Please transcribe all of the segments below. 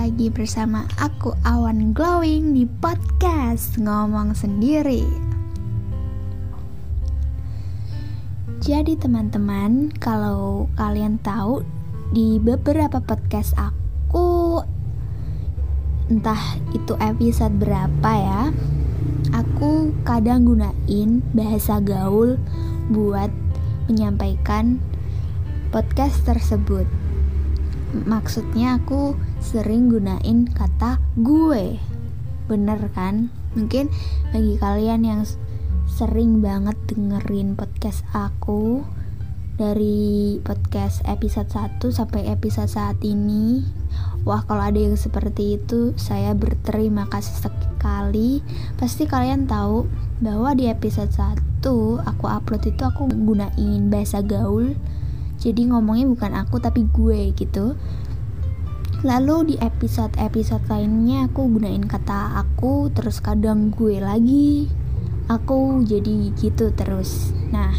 lagi bersama aku Awan Glowing di podcast Ngomong Sendiri. Jadi teman-teman, kalau kalian tahu di beberapa podcast aku entah itu episode berapa ya, aku kadang gunain bahasa gaul buat menyampaikan podcast tersebut maksudnya aku sering gunain kata gue. Bener kan? Mungkin bagi kalian yang sering banget dengerin podcast aku dari podcast episode 1 sampai episode saat ini Wah kalau ada yang seperti itu saya berterima kasih sekali. Pasti kalian tahu bahwa di episode 1 aku upload itu aku gunain bahasa gaul. Jadi ngomongnya bukan aku tapi gue gitu lalu di episode-episode lainnya aku gunain kata aku terus kadang gue lagi. Aku jadi gitu terus. Nah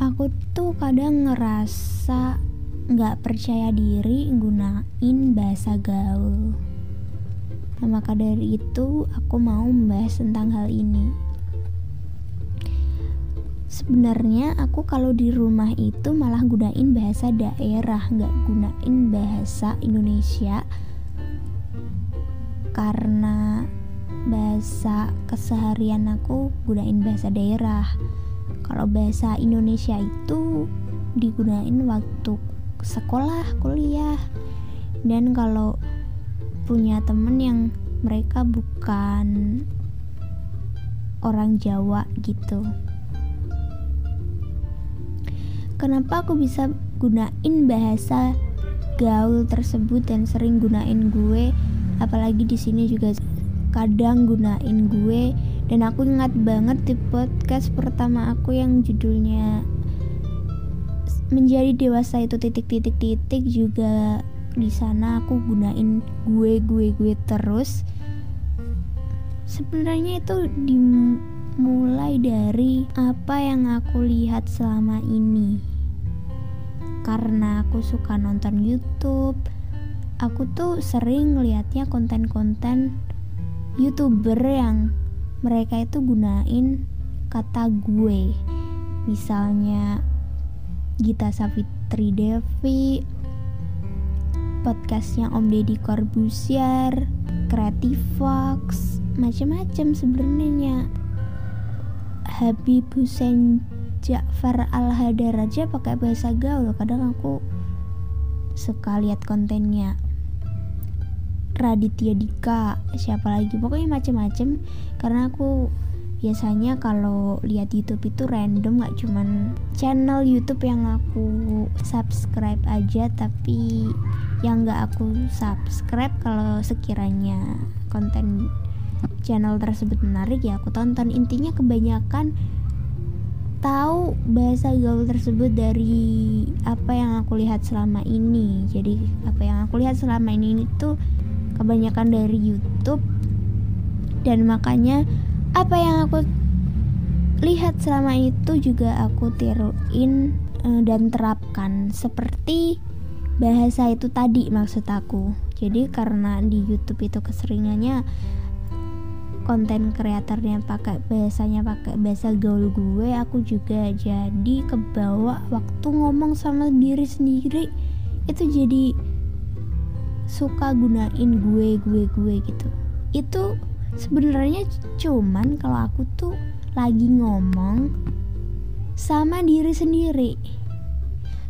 aku tuh kadang ngerasa nggak percaya diri gunain bahasa gaul. Nah, maka dari itu aku mau membahas tentang hal ini sebenarnya aku kalau di rumah itu malah gunain bahasa daerah nggak gunain bahasa Indonesia. Karena bahasa keseharian aku gunain bahasa daerah. Kalau bahasa Indonesia itu digunain waktu sekolah kuliah. Dan kalau punya temen yang mereka bukan orang Jawa gitu kenapa aku bisa gunain bahasa gaul tersebut dan sering gunain gue? Apalagi di sini juga kadang gunain gue. Dan aku ingat banget di podcast pertama aku yang judulnya menjadi dewasa itu titik-titik titik juga di sana aku gunain gue gue gue terus. Sebenarnya itu dimulai dari apa yang aku lihat selama ini karena aku suka nonton YouTube aku tuh sering ngeliatnya konten-konten youtuber yang mereka itu gunain kata gue. Misalnya Gita Savitri Devi podcastnya Om Deddy Corbusier Fox macam-macam sebenarnya. Habib Hussein Ja'far Al-Hadar aja pakai bahasa gaul. Kadang aku suka lihat kontennya. Raditya Dika siapa lagi? Pokoknya macem-macem. Karena aku biasanya kalau lihat YouTube itu random gak cuman channel YouTube yang aku subscribe aja tapi yang gak aku subscribe kalau sekiranya konten channel tersebut menarik ya aku tonton. Intinya kebanyakan tahu bahasa gaul tersebut dari apa yang aku lihat selama ini. Jadi apa yang aku lihat selama ini itu kebanyakan dari YouTube. Dan makanya apa yang aku lihat selama itu juga aku tiruin uh, dan terapkan. Seperti bahasa itu tadi maksud aku. Jadi karena di YouTube itu keseringannya konten kreatornya pakai bahasanya pakai bahasa gaul gue aku juga jadi kebawa waktu ngomong sama diri sendiri. Itu jadi suka gunain gue gue gue gitu. Itu sebenarnya cuman kalau aku tuh lagi ngomong sama diri sendiri.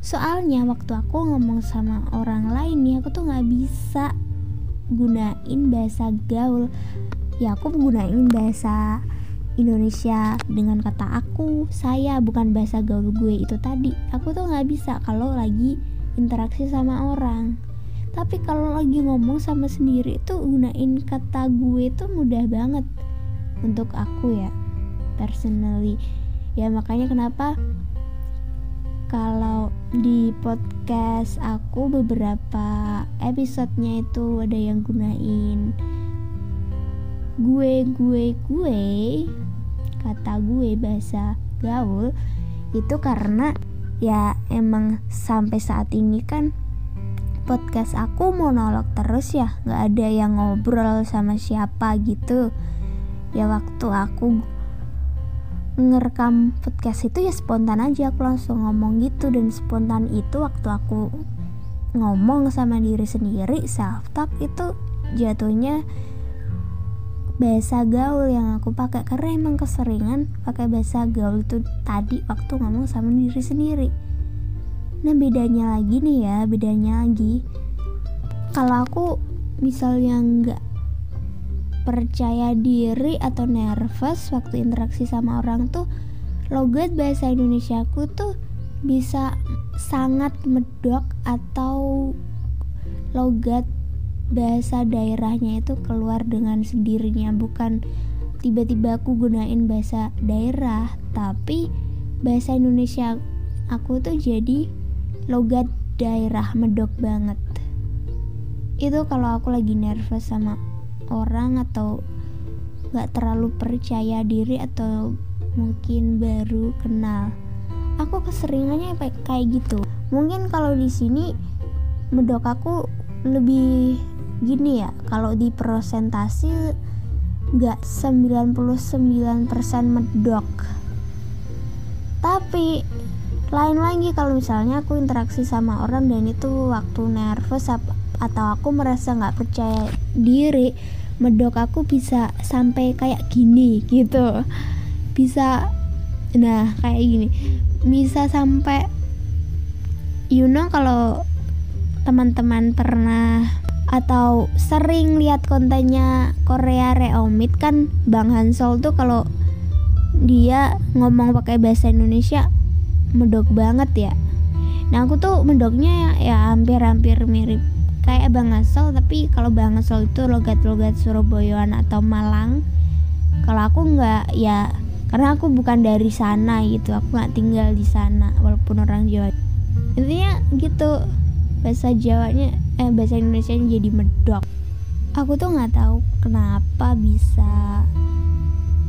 Soalnya waktu aku ngomong sama orang lain nih aku tuh nggak bisa gunain bahasa gaul ya aku menggunakan bahasa Indonesia dengan kata aku, saya bukan bahasa gaul gue itu tadi. Aku tuh nggak bisa kalau lagi interaksi sama orang. Tapi kalau lagi ngomong sama sendiri itu gunain kata gue itu mudah banget untuk aku ya personally. Ya makanya kenapa kalau di podcast aku beberapa episodenya itu ada yang gunain gue gue gue kata gue bahasa gaul itu karena ya emang sampai saat ini kan podcast aku monolog terus ya nggak ada yang ngobrol sama siapa gitu. Ya waktu aku ngerekam podcast itu ya spontan aja aku langsung ngomong gitu. Dan spontan itu waktu aku ngomong sama diri sendiri self talk itu jatuhnya bahasa gaul yang aku pakai karena emang keseringan pakai bahasa gaul itu tadi waktu ngomong sama diri sendiri. Nah bedanya lagi nih ya bedanya lagi. Kalau aku misalnya nggak percaya diri atau nervous waktu interaksi sama orang tuh logat bahasa Indonesia aku tuh bisa sangat medok atau logat bahasa daerahnya itu keluar dengan sendirinya. Bukan tiba-tiba aku gunain bahasa daerah tapi bahasa Indonesia aku tuh jadi logat daerah medok banget. Itu kalau aku lagi nervous sama orang atau gak terlalu percaya diri atau mungkin baru kenal aku keseringannya kayak gitu. Mungkin kalau di sini medok aku lebih gini ya kalau di persentase nggak 99% medok. Tapi lain lagi kalau misalnya aku interaksi sama orang dan itu waktu nervous atau aku merasa nggak percaya diri medok aku bisa sampai kayak gini gitu. Bisa nah kayak gini. Bisa sampai you know kalau teman-teman pernah atau sering lihat kontennya Korea Reomit kan Bang Hansol tuh kalau dia ngomong pakai bahasa Indonesia medok banget ya. Nah aku tuh medoknya ya hampir-hampir mirip kayak Bang Asol tapi kalau Bang Asol itu logat-logat Surabayaan atau Malang kalau aku nggak ya karena aku bukan dari sana gitu aku nggak tinggal di sana walaupun orang Jawa. Intinya gitu bahasa Jawanya eh bahasa Indonesia jadi medok. Aku tuh nggak tahu kenapa bisa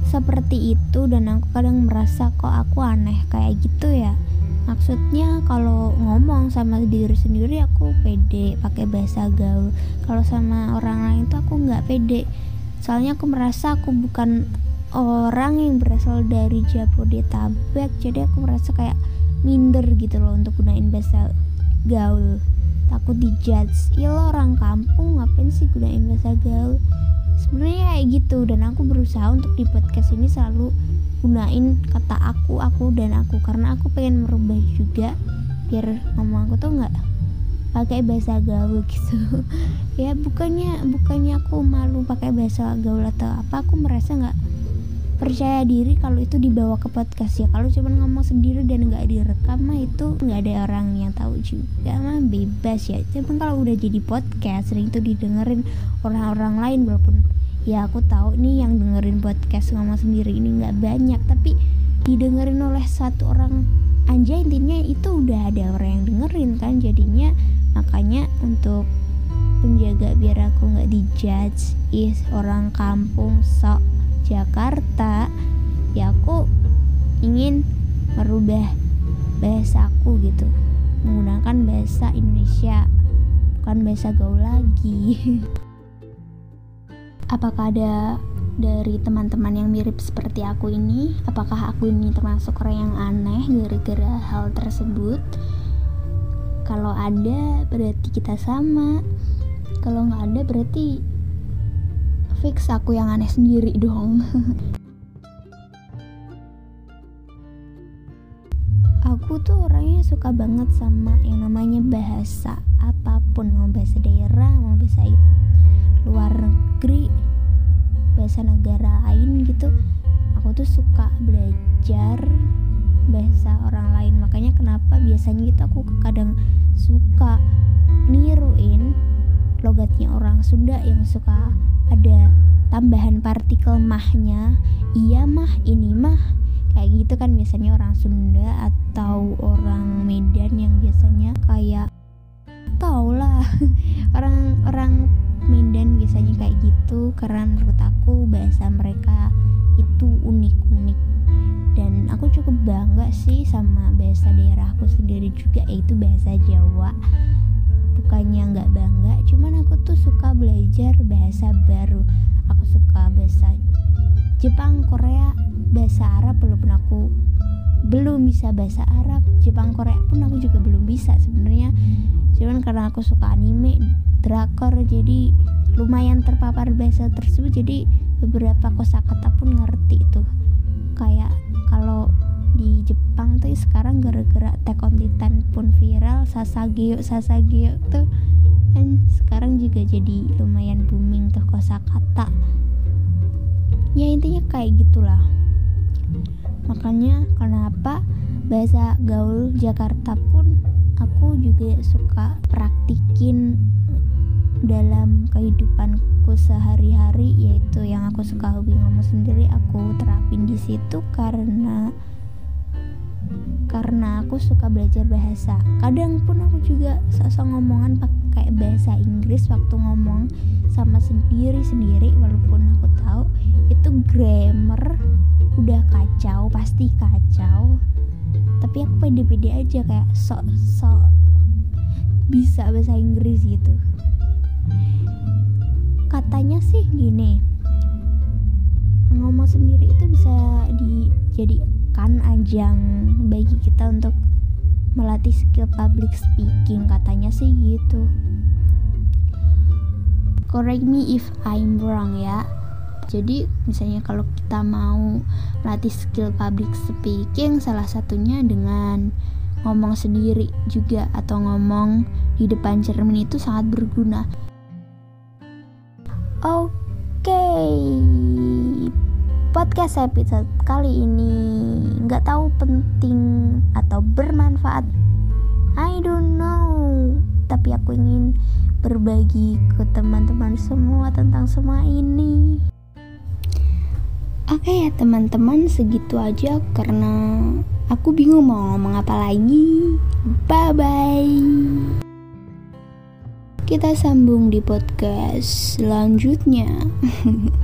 seperti itu dan aku kadang merasa kok aku aneh kayak gitu ya. Maksudnya kalau ngomong sama diri sendiri aku pede pakai bahasa gaul. Kalau sama orang lain tuh aku nggak pede. Soalnya aku merasa aku bukan orang yang berasal dari Jabodetabek jadi aku merasa kayak minder gitu loh untuk gunain bahasa gaul takut dijudge ya lo orang kampung ngapain sih gunain bahasa gaul? Sebenarnya kayak gitu dan aku berusaha untuk di podcast ini selalu gunain kata aku aku dan aku karena aku pengen merubah juga biar ngomong aku tuh nggak pakai bahasa gaul gitu. Ya bukannya bukannya aku malu pakai bahasa gaul atau apa aku merasa nggak percaya diri kalau itu dibawa ke podcast. Ya kalau cuma ngomong sendiri dan nggak direkam mah itu nggak ada orang yang tahu juga mah bebas ya. Cuman kalau udah jadi podcast sering itu didengerin orang-orang lain walaupun ya aku tahu nih yang dengerin podcast ngomong sendiri ini nggak banyak tapi didengerin oleh satu orang aja intinya itu udah ada orang yang dengerin kan jadinya. Makanya untuk penjaga biar aku nggak dijudge is orang kampung sok Jakarta ya aku ingin merubah bahasa aku gitu. Menggunakan bahasa Indonesia bukan bahasa gaul lagi. Apakah ada dari teman-teman yang mirip seperti aku ini? Apakah aku ini termasuk orang yang aneh gara-gara hal tersebut? Kalau ada berarti kita sama. Kalau nggak ada berarti fix aku yang aneh sendiri dong. Aku tuh orangnya suka banget sama yang namanya bahasa apa pun mau bahasa daerah mau bahasa luar negeri bahasa negara lain gitu. Aku tuh suka belajar bahasa orang lain. Makanya kenapa biasanya gitu aku kadang suka niruin logatnya orang Sunda yang suka ada tambahan partikel mahnya. Iya mah ini mah. Kayak gitu kan biasanya orang Sunda atau orang Medan yang biasanya kayak tau lah. Orang-orang Medan biasanya kayak gitu. Karena menurut aku bahasa mereka itu unik-unik. Dan aku cukup bangga sih sama bahasa daerahku sendiri juga yaitu bahasa Jawa. Bukannya nggak bangga cuman aku tuh suka belajar bahasa baru aku suka bahasa Jepang Korea bahasa Arab walaupun aku belum bisa bahasa Arab Jepang Korea pun aku juga belum bisa sebenarnya. Cuman karena aku suka anime drakor jadi lumayan terpapar bahasa tersebut jadi beberapa kosakata pun ngerti tuh. Kayak kalau di Jepang tuh sekarang gara-gara Attack on Titan pun viral Sasageo Sasageo tuh kan sekarang juga jadi lumayan booming tuh kosakata ya intinya kayak gitulah. Makanya kenapa bahasa gaul Jakarta pun aku juga suka praktikin dalam kehidupanku sehari-hari yaitu yang aku suka hobi ngomong sendiri aku terapin di situ karena karena aku suka belajar bahasa. Kadang pun aku juga sosok ngomongan pakai bahasa Inggris waktu ngomong sama sendiri sendiri walaupun aku tahu itu grammar udah kacau pasti kacau. Tapi aku pede-pede aja kayak sok sok bisa bahasa Inggris gitu. Katanya sih gini ngomong sendiri itu bisa dijadikan ajang bagi kita untuk melatih skill public speaking katanya sih gitu. Correct me if I'm wrong ya. Jadi misalnya kalau kita mau melatih skill public speaking salah satunya dengan ngomong sendiri juga atau ngomong di depan cermin itu sangat berguna podcast episode kali ini nggak tahu penting atau bermanfaat I don't know tapi aku ingin berbagi ke teman-teman semua tentang semua ini Oke ya teman-teman segitu aja karena aku bingung mau ngomong apa lagi. Bye bye. Kita sambung di podcast selanjutnya.